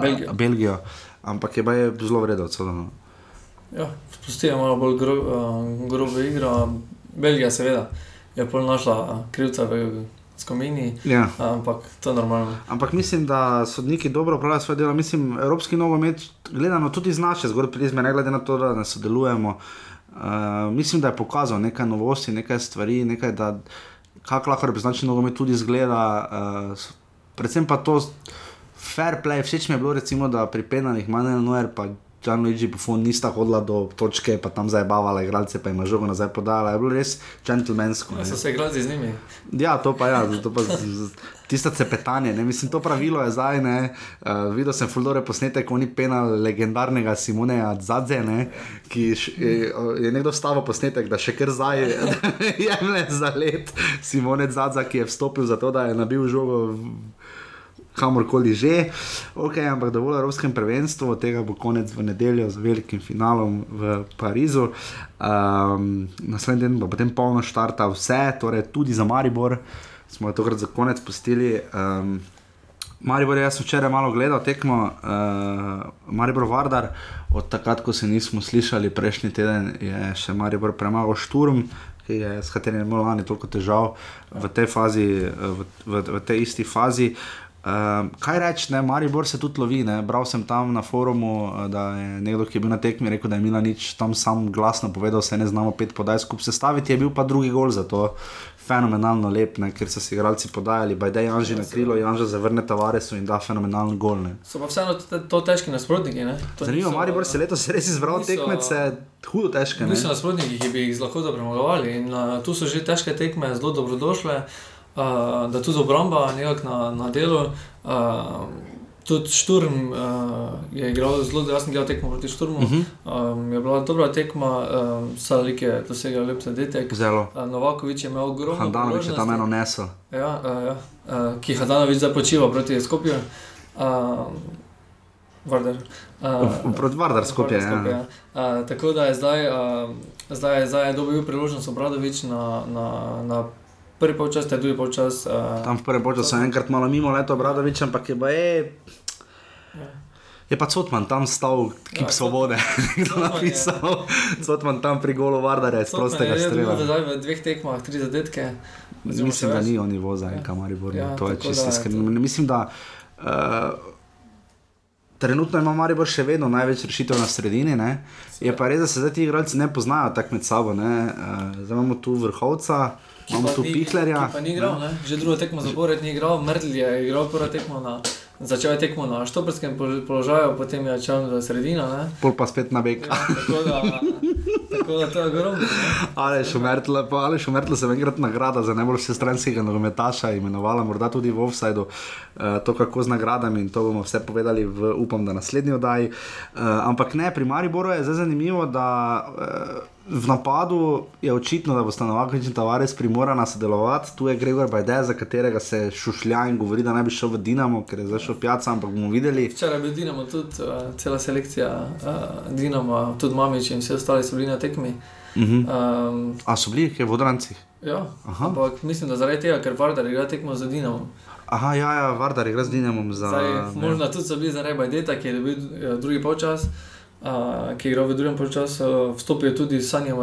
Belgijo. Belgijo, ampak je je zelo vredno odsodeno. Ja, spustijo malo bolj gro, uh, grobo igro. Belgija, seveda, je pol našla uh, krivca v skomini, Ja. ampak to je normalno. Ampak mislim, da sodniki dobro upravljajo svoje delo. Mislim, evropski nogomet, gledano tudi iz naše zgoraj prizme, ne glede na to, da ne sodelujemo. Uh, mislim, da je pokazal nekaj novosti, nekaj stvari, nekaj, da kako lahko reprezentančni nogomet tudi izgleda. Uh, predvsem pa to fair play. Všeč mi je bilo, recimo, da pri penalih Manuel Noer pa Gianluigi Buffon nista hodila do točke, pa tam zabavala igralce, pa jim je žogo nazaj podala. Je bilo res džentlmensko. Ja, so se igrali z njimi. Ja, to pa je, ja, to pa tista cepetanje. Ne? Mislim, to pravilo je zdaj. Ne? Uh, videl sem fuldore posnetek, oni penal legendarnega Simoneja Zadze, ne? ki š, je, je nekdo stavil posnetek, da še kar zdaj jemlje za let Simone Zadza, ki je vstopil za to, da je nabil žogo. Kamorkoli že. Ok, ampak dovolj o Evropskem prvenstvu, tega bo konec v nedeljo z velikim finalom v Parizu. Um, naslednji teden bo potem polno štarta vse, torej tudi za Maribor. Smo jo tokrat za konec pustili. Um, Maribor, jaz sem včeraj malo gledal tekmo, uh, Maribor Vardar, od takrat, ko se nismo slišali, prejšnji teden je še Maribor premagal Šturm, je, s katerim je imel lani toliko težav v tej fazi, eh, v, v, v tej isti fazi. Uh, kaj reči, Maribor se tudi lovi. Ne. Bral sem tam na forumu, eh, da je nekdo, ki je bil na tekmi, rekel, da je Mila nič tam sam glasno povedal, se ne znamo pet podaj skupaj sestaviti, je bil pa drugi gol za to fenomenalno lep, ne, ker so si igralci podajali, da je Janži na krilo, Janža zavrne Tavaresu in da fenomenalen gol. Ne. So pa vseeno to, to težki nasprotniki. ne. To Zanimivo, niso- Maribor se letos res izbral niso- tekmece, hudo težke. Ne. Niso nasprotniki, ki bi jih lahko dobro premagovali. In uh, tu so že težke tekme, zelo dobrodošle, uh, da tudi obramba nekako na, na delu. Uh, tudi Šturm uh, je igral zelo, jaz sem gledal tekmo proti Šturmu. Uh. -huh. um, je bila dobra tekma, um, Salik je dosegel lep zadetek. Zelo. Uh, Novakovič je imel ogromno. Handanovič je tam eno nesel. Ja, uh. Uh, ki Hadanovič zdaj počiva proti Skopju. Uh, Vardar. Uh, Proti Vardar skupaj. Ja. Uh, tako da je zdaj, uh, zdaj, zdaj je dobil priložnost Obradovič na, na, na prvi polčas, te drugi polčas. Uh, Tam v prvem času je enkrat malo mimo leto Obradovič, ampak je pa je. ja. Je pa Cotman tam stal, kip Ja, svobode, Cotman je- napisal. Cotman tam pri golu Vardare, z prostega je dobil strela. zdaj v dveh tekmah tri zadetke. oziroma Mislim, da več. ni on nivo za en Ja. kamaribor. Ja, to je čisto iskreno. Mislim, da uh, trenutno ima Maribor še vedno največ rešitev na sredini. Ne? Je pa res, da se zdaj ti igralci ne poznajo tako med sabo. ne. Uh, zdaj imamo tu vrhovca, Pa tu ni- pihlerja. Pa ni igral, ne? že drugo tekmo zapored ni igral, Mrdl je igral prvo tekmo na. Začel je tekmo na štoperskem pol- položaju, potem je začel v sredino. ne. Pol pa spet na bek. Ja, tako, da, tako da to je ogromno. Ali šumertla, pa ali šumertla se enkrat nagrada za najbolj vsestranskega nogometaša imenovala, morda tudi v offsajdu, uh, to kako z nagradami in to bomo vse povedali v, upam, da naslednji oddaji. Uh, ampak ne, pri Mariboru je zdaj zanimivo, da uh, v napadu je očitno, da bo Stanovakovič in Tavares primorana sodelovati. Tu je Gregor Bajde, za katerega se šušlja in govori, da naj bi šel v Dinamo, ker je zdaj šel pijaca, ampak bomo videli. Včeraj je bil Dinamo tudi, uh, cela selekcija uh, Dinama, tudi Mamič in vsi ostali so bili na tekmi. Uh -huh. Um, A so bili, kje v Odrancih? ja, Aha. ampak mislim, da zaradi tega, ker Vardar igra tekmo za Dinamo. Aha, ja, ja, Vardar igra z Dinamom za. Zdaj, možno tudi so bili zaradi Bajdeta, ki je dobil uh, drugi polčas, uh, ki je igral v drugem polčasu, vstopil tudi Sanja.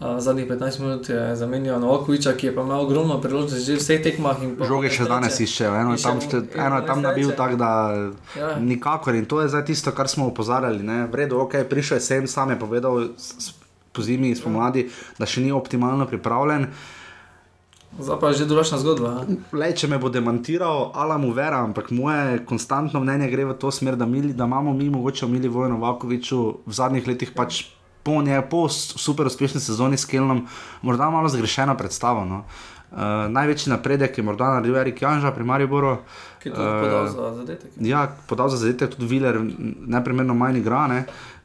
Uh, zadnjih 15 minut je zamenjal Novakoviča, ki je pa imel ogromno priložnosti že v vseh tekmah. Žoge še danes iščejo, eno je In tam, šte- eno je tam nabil tako, da Ja. nikakor. In to je zdaj tisto, kar smo opozarjali. Ne? V redu, ok, prišel je sem, sam je povedal po zimi, spomladi, da še ni optimalno pripravljen. Zdaj pa je že drugačna zgodba. a? Lej, če me bo demantiral, ala mu vera, ampak moje konstantno mnenje gre v to smer, da, mili, da imamo mi mogoče v Mili Vojnu Vakoviču v zadnjih letih pač. Po njej, po super uspešni sezoni s Kelnom, morda malo zgrešeno predstavo. No. Uh, največji napredek je morda naredil Erik Janža pri Mariboru. Ki je tudi Eh, podal za zadetek. Ja, podal za zadetek tudi Viler, neprimerno manj igra. Ne? Uh,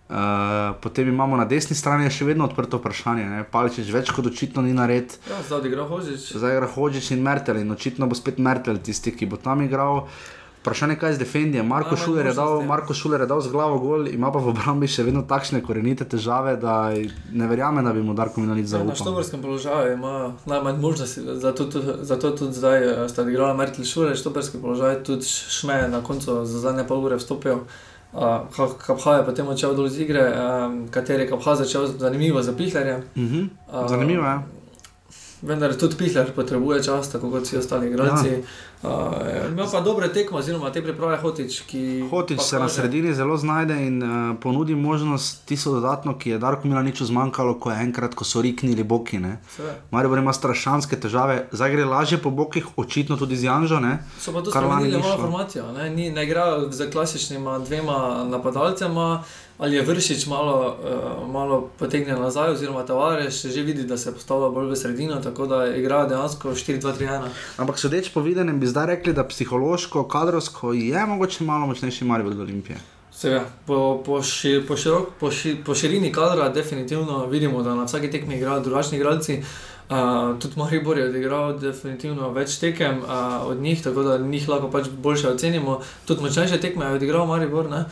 potem imamo na desni strani še vedno odprto vprašanje. Ne? Paličič več kot očitno ni nared, Ja, zdaj odigra Hožič. zdaj igra Hočič in Mertel in očitno bo spet Mertel tisti, ki bo tam igral. Vprašanje, kaj z defendijem. Marko, Najmanj Šuler je dal- ja. Marko Šuler je dal z glavo gol, ima pa v obrambi še vedno takšne korenite težave, da ne verjame, da bi mu Darko Minalic Ja, na zaupal. štoborskem položaju ima najmanj možnosti, zato, zato tudi zdaj eh, sta igrala Merkel Šure, štoborski položaj, tudi Šme je na koncu za zadnje pol ure vstopil. Uh, Kapha je potem odšel dol iz igre, um, kateri je začel zanimivo za Pihlerjem. Mhm. Uh, Zanimivo je. Vendar tudi Pihler potrebuje čas, tako kot vsi ostali igralci. Ja. Uh, ima pa dobre tekme, oziroma te priprave Hotič. Hotič se na kaže- sredini zelo znajde in uh, ponudi možnost tisto dodatno, ki je Darko Milaniču zmanjkalo, ko je enkrat, ko so riknili boki. Maribor ima strašanske težave, zdaj gre lažje po bokih, očitno tudi z Janžo. Ne. So pa lani spremenili ni malo formacijo. Ne, Ni, ne igrajo z klasičnima dvema napadalcema, ali je vršič malo, uh, malo potegnjen nazaj, oziroma Tavares že vidi, da se postavlja bolj v sredino, tako da igrajo dejansko 4-2-3-1. Ampak sodeč po videnem bi zdaj rekli, da psihološko, kadrovsko je mogoče malo močnejši Maribor od Olimpije. Seveda, po, po, ši, po, širok, po, ši, po širini kadra definitivno vidimo, da na vsaki tekmi igrajo drugačni igralci. Uh, tudi Maribor je odigral definitivno več tekem uh, od njih, tako da njih lahko pač boljše ocenimo. Tudi močnejše tekme je odigral Maribor. Uh,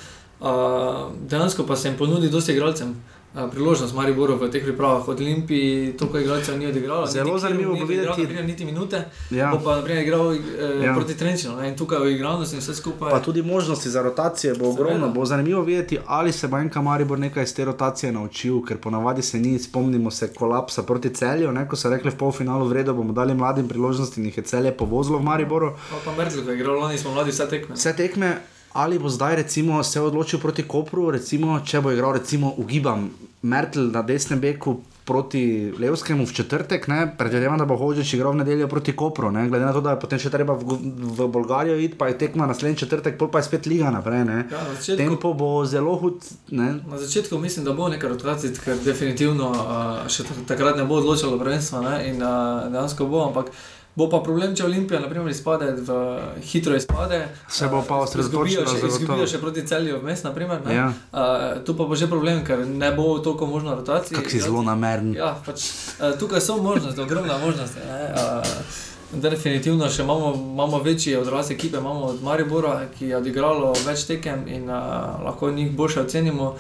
dejansko pa se jim ponudi dosti igralcem priložnost Mariboru v teh pripravah. Od Olimpije toliko igralcev ni odigralo. Zelo zanimivo bo videti. Ne igral niti minute, ja. pa naprimer igral eh, ja. proti Trenčinu in tukaj v igralnosti in vse skupaj. Pa tudi možnosti za rotacije bo ogromno. Bo zanimivo videti, ali se bo enka Maribor nekaj iz te rotacije naučil, ker ponavadi se ni, spomnimo se kolapsa proti celju, ne? ko so rekli v polfinalu vredo, bomo dali mladim priložnosti in jih je celje povozilo v Mariboru. Pa, pa Merkel, ki je igral lani, smo mladi vse tekme. Vse tekme ali bo zdaj recimo se odločil proti Kopru, recimo, če bo igral, recimo, ugibam Mertel na desnem beku. Proti Levskemu v četrtek, predvidevam, da bo Hočič igral v nedeljo proti Kopru, ne? glede na to, da je potem še treba v, v Bolgarijo iti, pa je tekma naslednji četrtek, pol pa je spet liga naprej. Ja, začetku, Tempo bo zelo hud. Ne? Na začetku mislim, da bo nekaj rotacije, ker definitivno uh, še takrat ne bo odločilo prvenstvo in uh, dejansko bo, ampak. Bo pa problem, če Olimpija naprimer, izpade v hitro izpade. Se bo pa osredotočila na to. Izgubijo še proti celju vmes, naprimer. Ja. Uh, tu pa bo že problem, ker ne bo toliko možno rotacije. Kak si zelo nameren. Ja, pač, uh, tukaj so možnosti, ogromna možnost. Uh, definitivno še imamo, imamo večji odraz ekipe, imamo od Maribora, ki je odigralo več tekem in uh, lahko njih boljše ocenimo.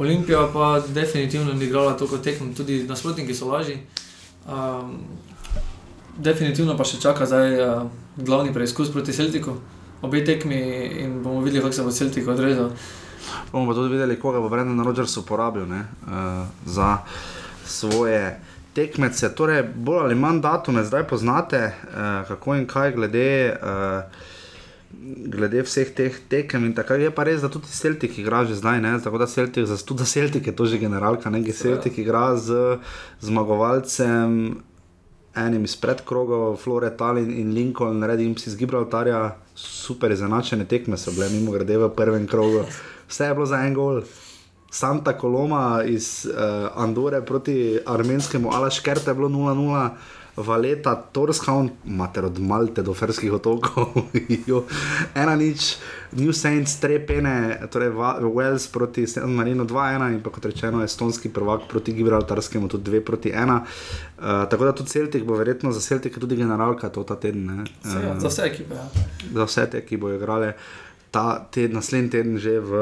Olimpija pa definitivno ni igrala toliko tekem, tudi nasprotniki so lažji. Um, definitivno pa še čaka zdaj uh, glavni preizkus proti Celtiku, obe tekmi in bomo videli, kako se bo Celtic odrezal. Bomo pa tudi videli, koga bo Brendan Rogers uporabil ne, uh, za svoje tekmece. Torej, bolj ali manj datume zdaj poznate, uh, kako in kaj glede. Uh, Glede vseh teh tekem in tako je pa res, da tudi Celtic igra že zdaj, ne? tako da Celtic, tudi Celtic je to že generalka, ne? Celtic igra z zmagovalcem enim iz predkrogov, Flore, Tallinn in Lincoln, redim si z Gibraltarja, super izenačene tekme so bile, mimo grede v prvem krogu. Vse je bilo za en gol. Santa Coloma iz uh, Andore proti armenskemu Alaškerte je bilo 0-0. Valeta, Torshavn, mater od Malte do Ferskih otokov, ena nič, New Saints, Trepene, torej Wales proti San Marino 2-1 in pa kot rečeno estonski prvak proti Gibraltarskemu tudi 2 proti 1. Uh, eh, tako da tudi Celtic bo verjetno za Celtic tudi generalka to ta teden. Uh, za vse ekipe. Ja. Za vse te, ki bojo igrali ta teden, naslednji teden že v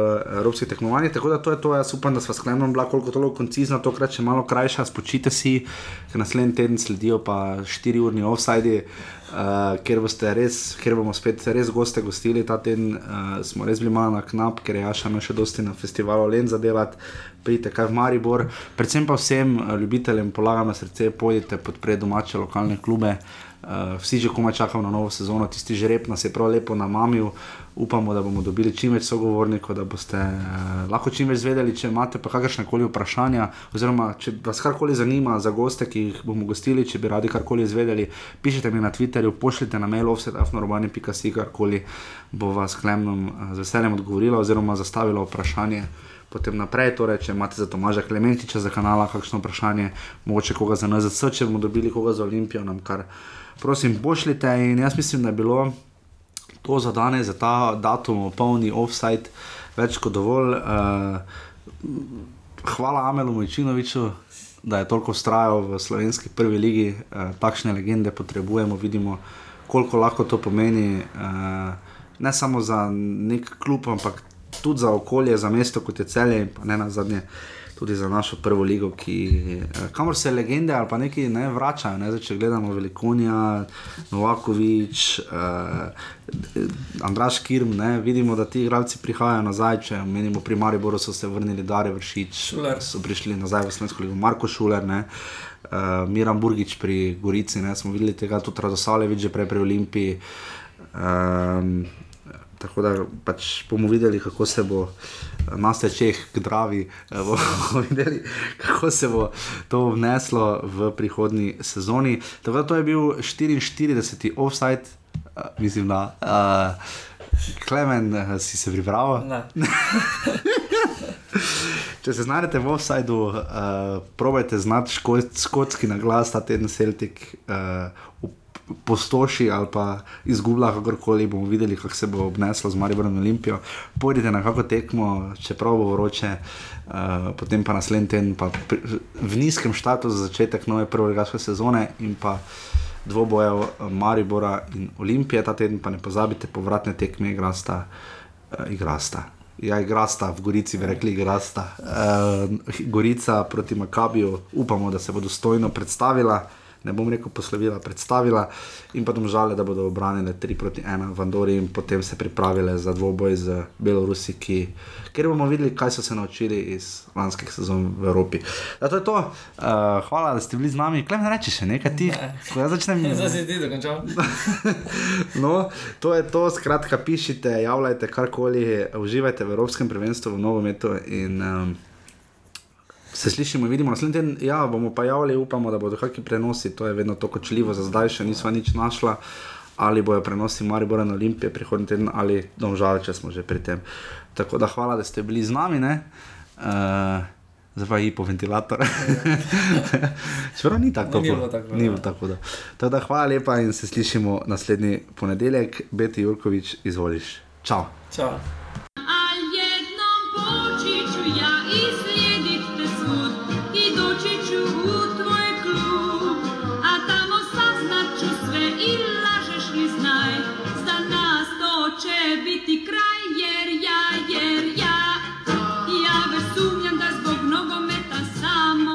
evropskih tekmovanjih. Tako da to je to, jaz upam, da smo sklenili, bila koliko toliko koncizna, tokrat še malo krajša, spočite si, ker naslednji teden sledijo pa 4 urni offside. Uh, ker, res, ker bomo spet res goste gostili ta teden, uh, smo res bili malo na knap, ker je Jaša še dosti na festivalu Len zadevat, pridite kaj v Maribor. Predvsem pa vsem ljubiteljem polagam na srce, pojdite podpreti domače lokalne klube. Vsi že komaj čakamo na novo sezono, tisti žreb nas je prav lepo namamil. Upamo, da bomo dobili čim več sogovornikov, da boste uh, lahko čim več zvedeli, če imate kakršne koli vprašanja, oziroma če vas karkoli zanima za goste, ki jih bomo gostili, če bi radi karkoli izvedeli, pišite mi na Twitterju, pošljite na mail offset.afnorobani.si, karkoli bo vas klemnom uh, z veseljem odgovorila oziroma zastavila vprašanje. Potem naprej, torej, če imate za Tomaža Klementiča za kanala, kakšno vprašanje, mogoče koga za NZC, če bomo dobili koga za Olimpijo, nam kar prosim, pošljite. In jaz mislim, da je bilo to za danes, za ta datum, polni offside, več kot dovolj. Uh, hvala Amelu Mojčinoviču, da je toliko ustrajal v slovenski prvi ligi, uh, takšne legende potrebujemo, vidimo, koliko lahko to pomeni. Uh, ne samo za nek klub, ampak tudi za okolje, za mesto kot je celje in ne na zadnje tudi za našo prvo ligo, ki, eh, kamor se legende ali pa neki ne vračajo. Ne? Zdaj, če gledamo Velikonija, Novakovič, eh, Andraš Kirm, ne? vidimo, da ti igralci prihajajo nazaj. Če menimo pri Mariboru, so se vrnili Dare Vršič, Šuler. so prišli nazaj v Slovensko ligo, Marko Šuler. Ne? Uh, Miran Burgič pri Gorici, ne, smo videli tega tudi Radosalevič, že prej pri Olimpiji. Um, tako da pač bomo videli, kako se bo uh, nas tečeh k Dravi, eh, bomo videli, kako se bo to vneslo v prihodnji sezoni. Tako da to je bil 44. offside, uh, mislim, da uh, Klemen, uh, si se pripravil. Če se znajdete v offsajdu, uh, probajte znati škotski na glas, ta teden Celtic. Uh, postoši ali pa izgublja, kakorkoli bomo videli, kako se bo obneslo z Mariborom Olimpijo. Pojdite na kako tekmo, čeprav bo vroče, uh, potem pa naslednji teden pa pri, v nizkem štatu za začetek nove prve ligaške sezone in pa dvobojev eh, Maribora in Olimpije. Ta teden pa ne pozabite, povratne tekme igrasta. Uh, igrasta. Ja, igrasta, v Gorici bi rekli, igrasta. Uh, Gorica proti Makabiju, upamo, da se bo dostojno predstavila ne bom rekel poslovila, predstavila in pa domžale, da bodo obranile 3 proti 1 v Andori in potem se pripravile za dvoboj z Belorusi, ki, kjer bomo videli, kaj so se naučili iz lanskih sezon v Evropi. Da, to je to. Uh, hvala, da ste bili z nami. Klem ne reči še nekaj ti. Ko jaz začnem. Zdaj si ti dokončal. no, to je to. Skratka, pišite, javljajte karkoli, uživajte v Evropskem prvenstvu v nogometu in um, se slišimo, vidimo naslednji teden. Ja, bomo pa javili, upamo, da bodo kakšni prenosi, to je vedno tako kočljivo, za zdaj še nismo nič našla. Ali bojo prenosi Maribora na Olimpije prihodnji teden, ali domžal, če smo že pri tem. Tako da hvala, da ste bili z nami. Uh, Zdaj je po ventilator. Čeprav ni tako, No, ni bilo tako, Ni bilo tako da. Tako da hvala lepa in se slišimo naslednji ponedeljek. Beti Jurkovič, izvoliš. Čau. Čau.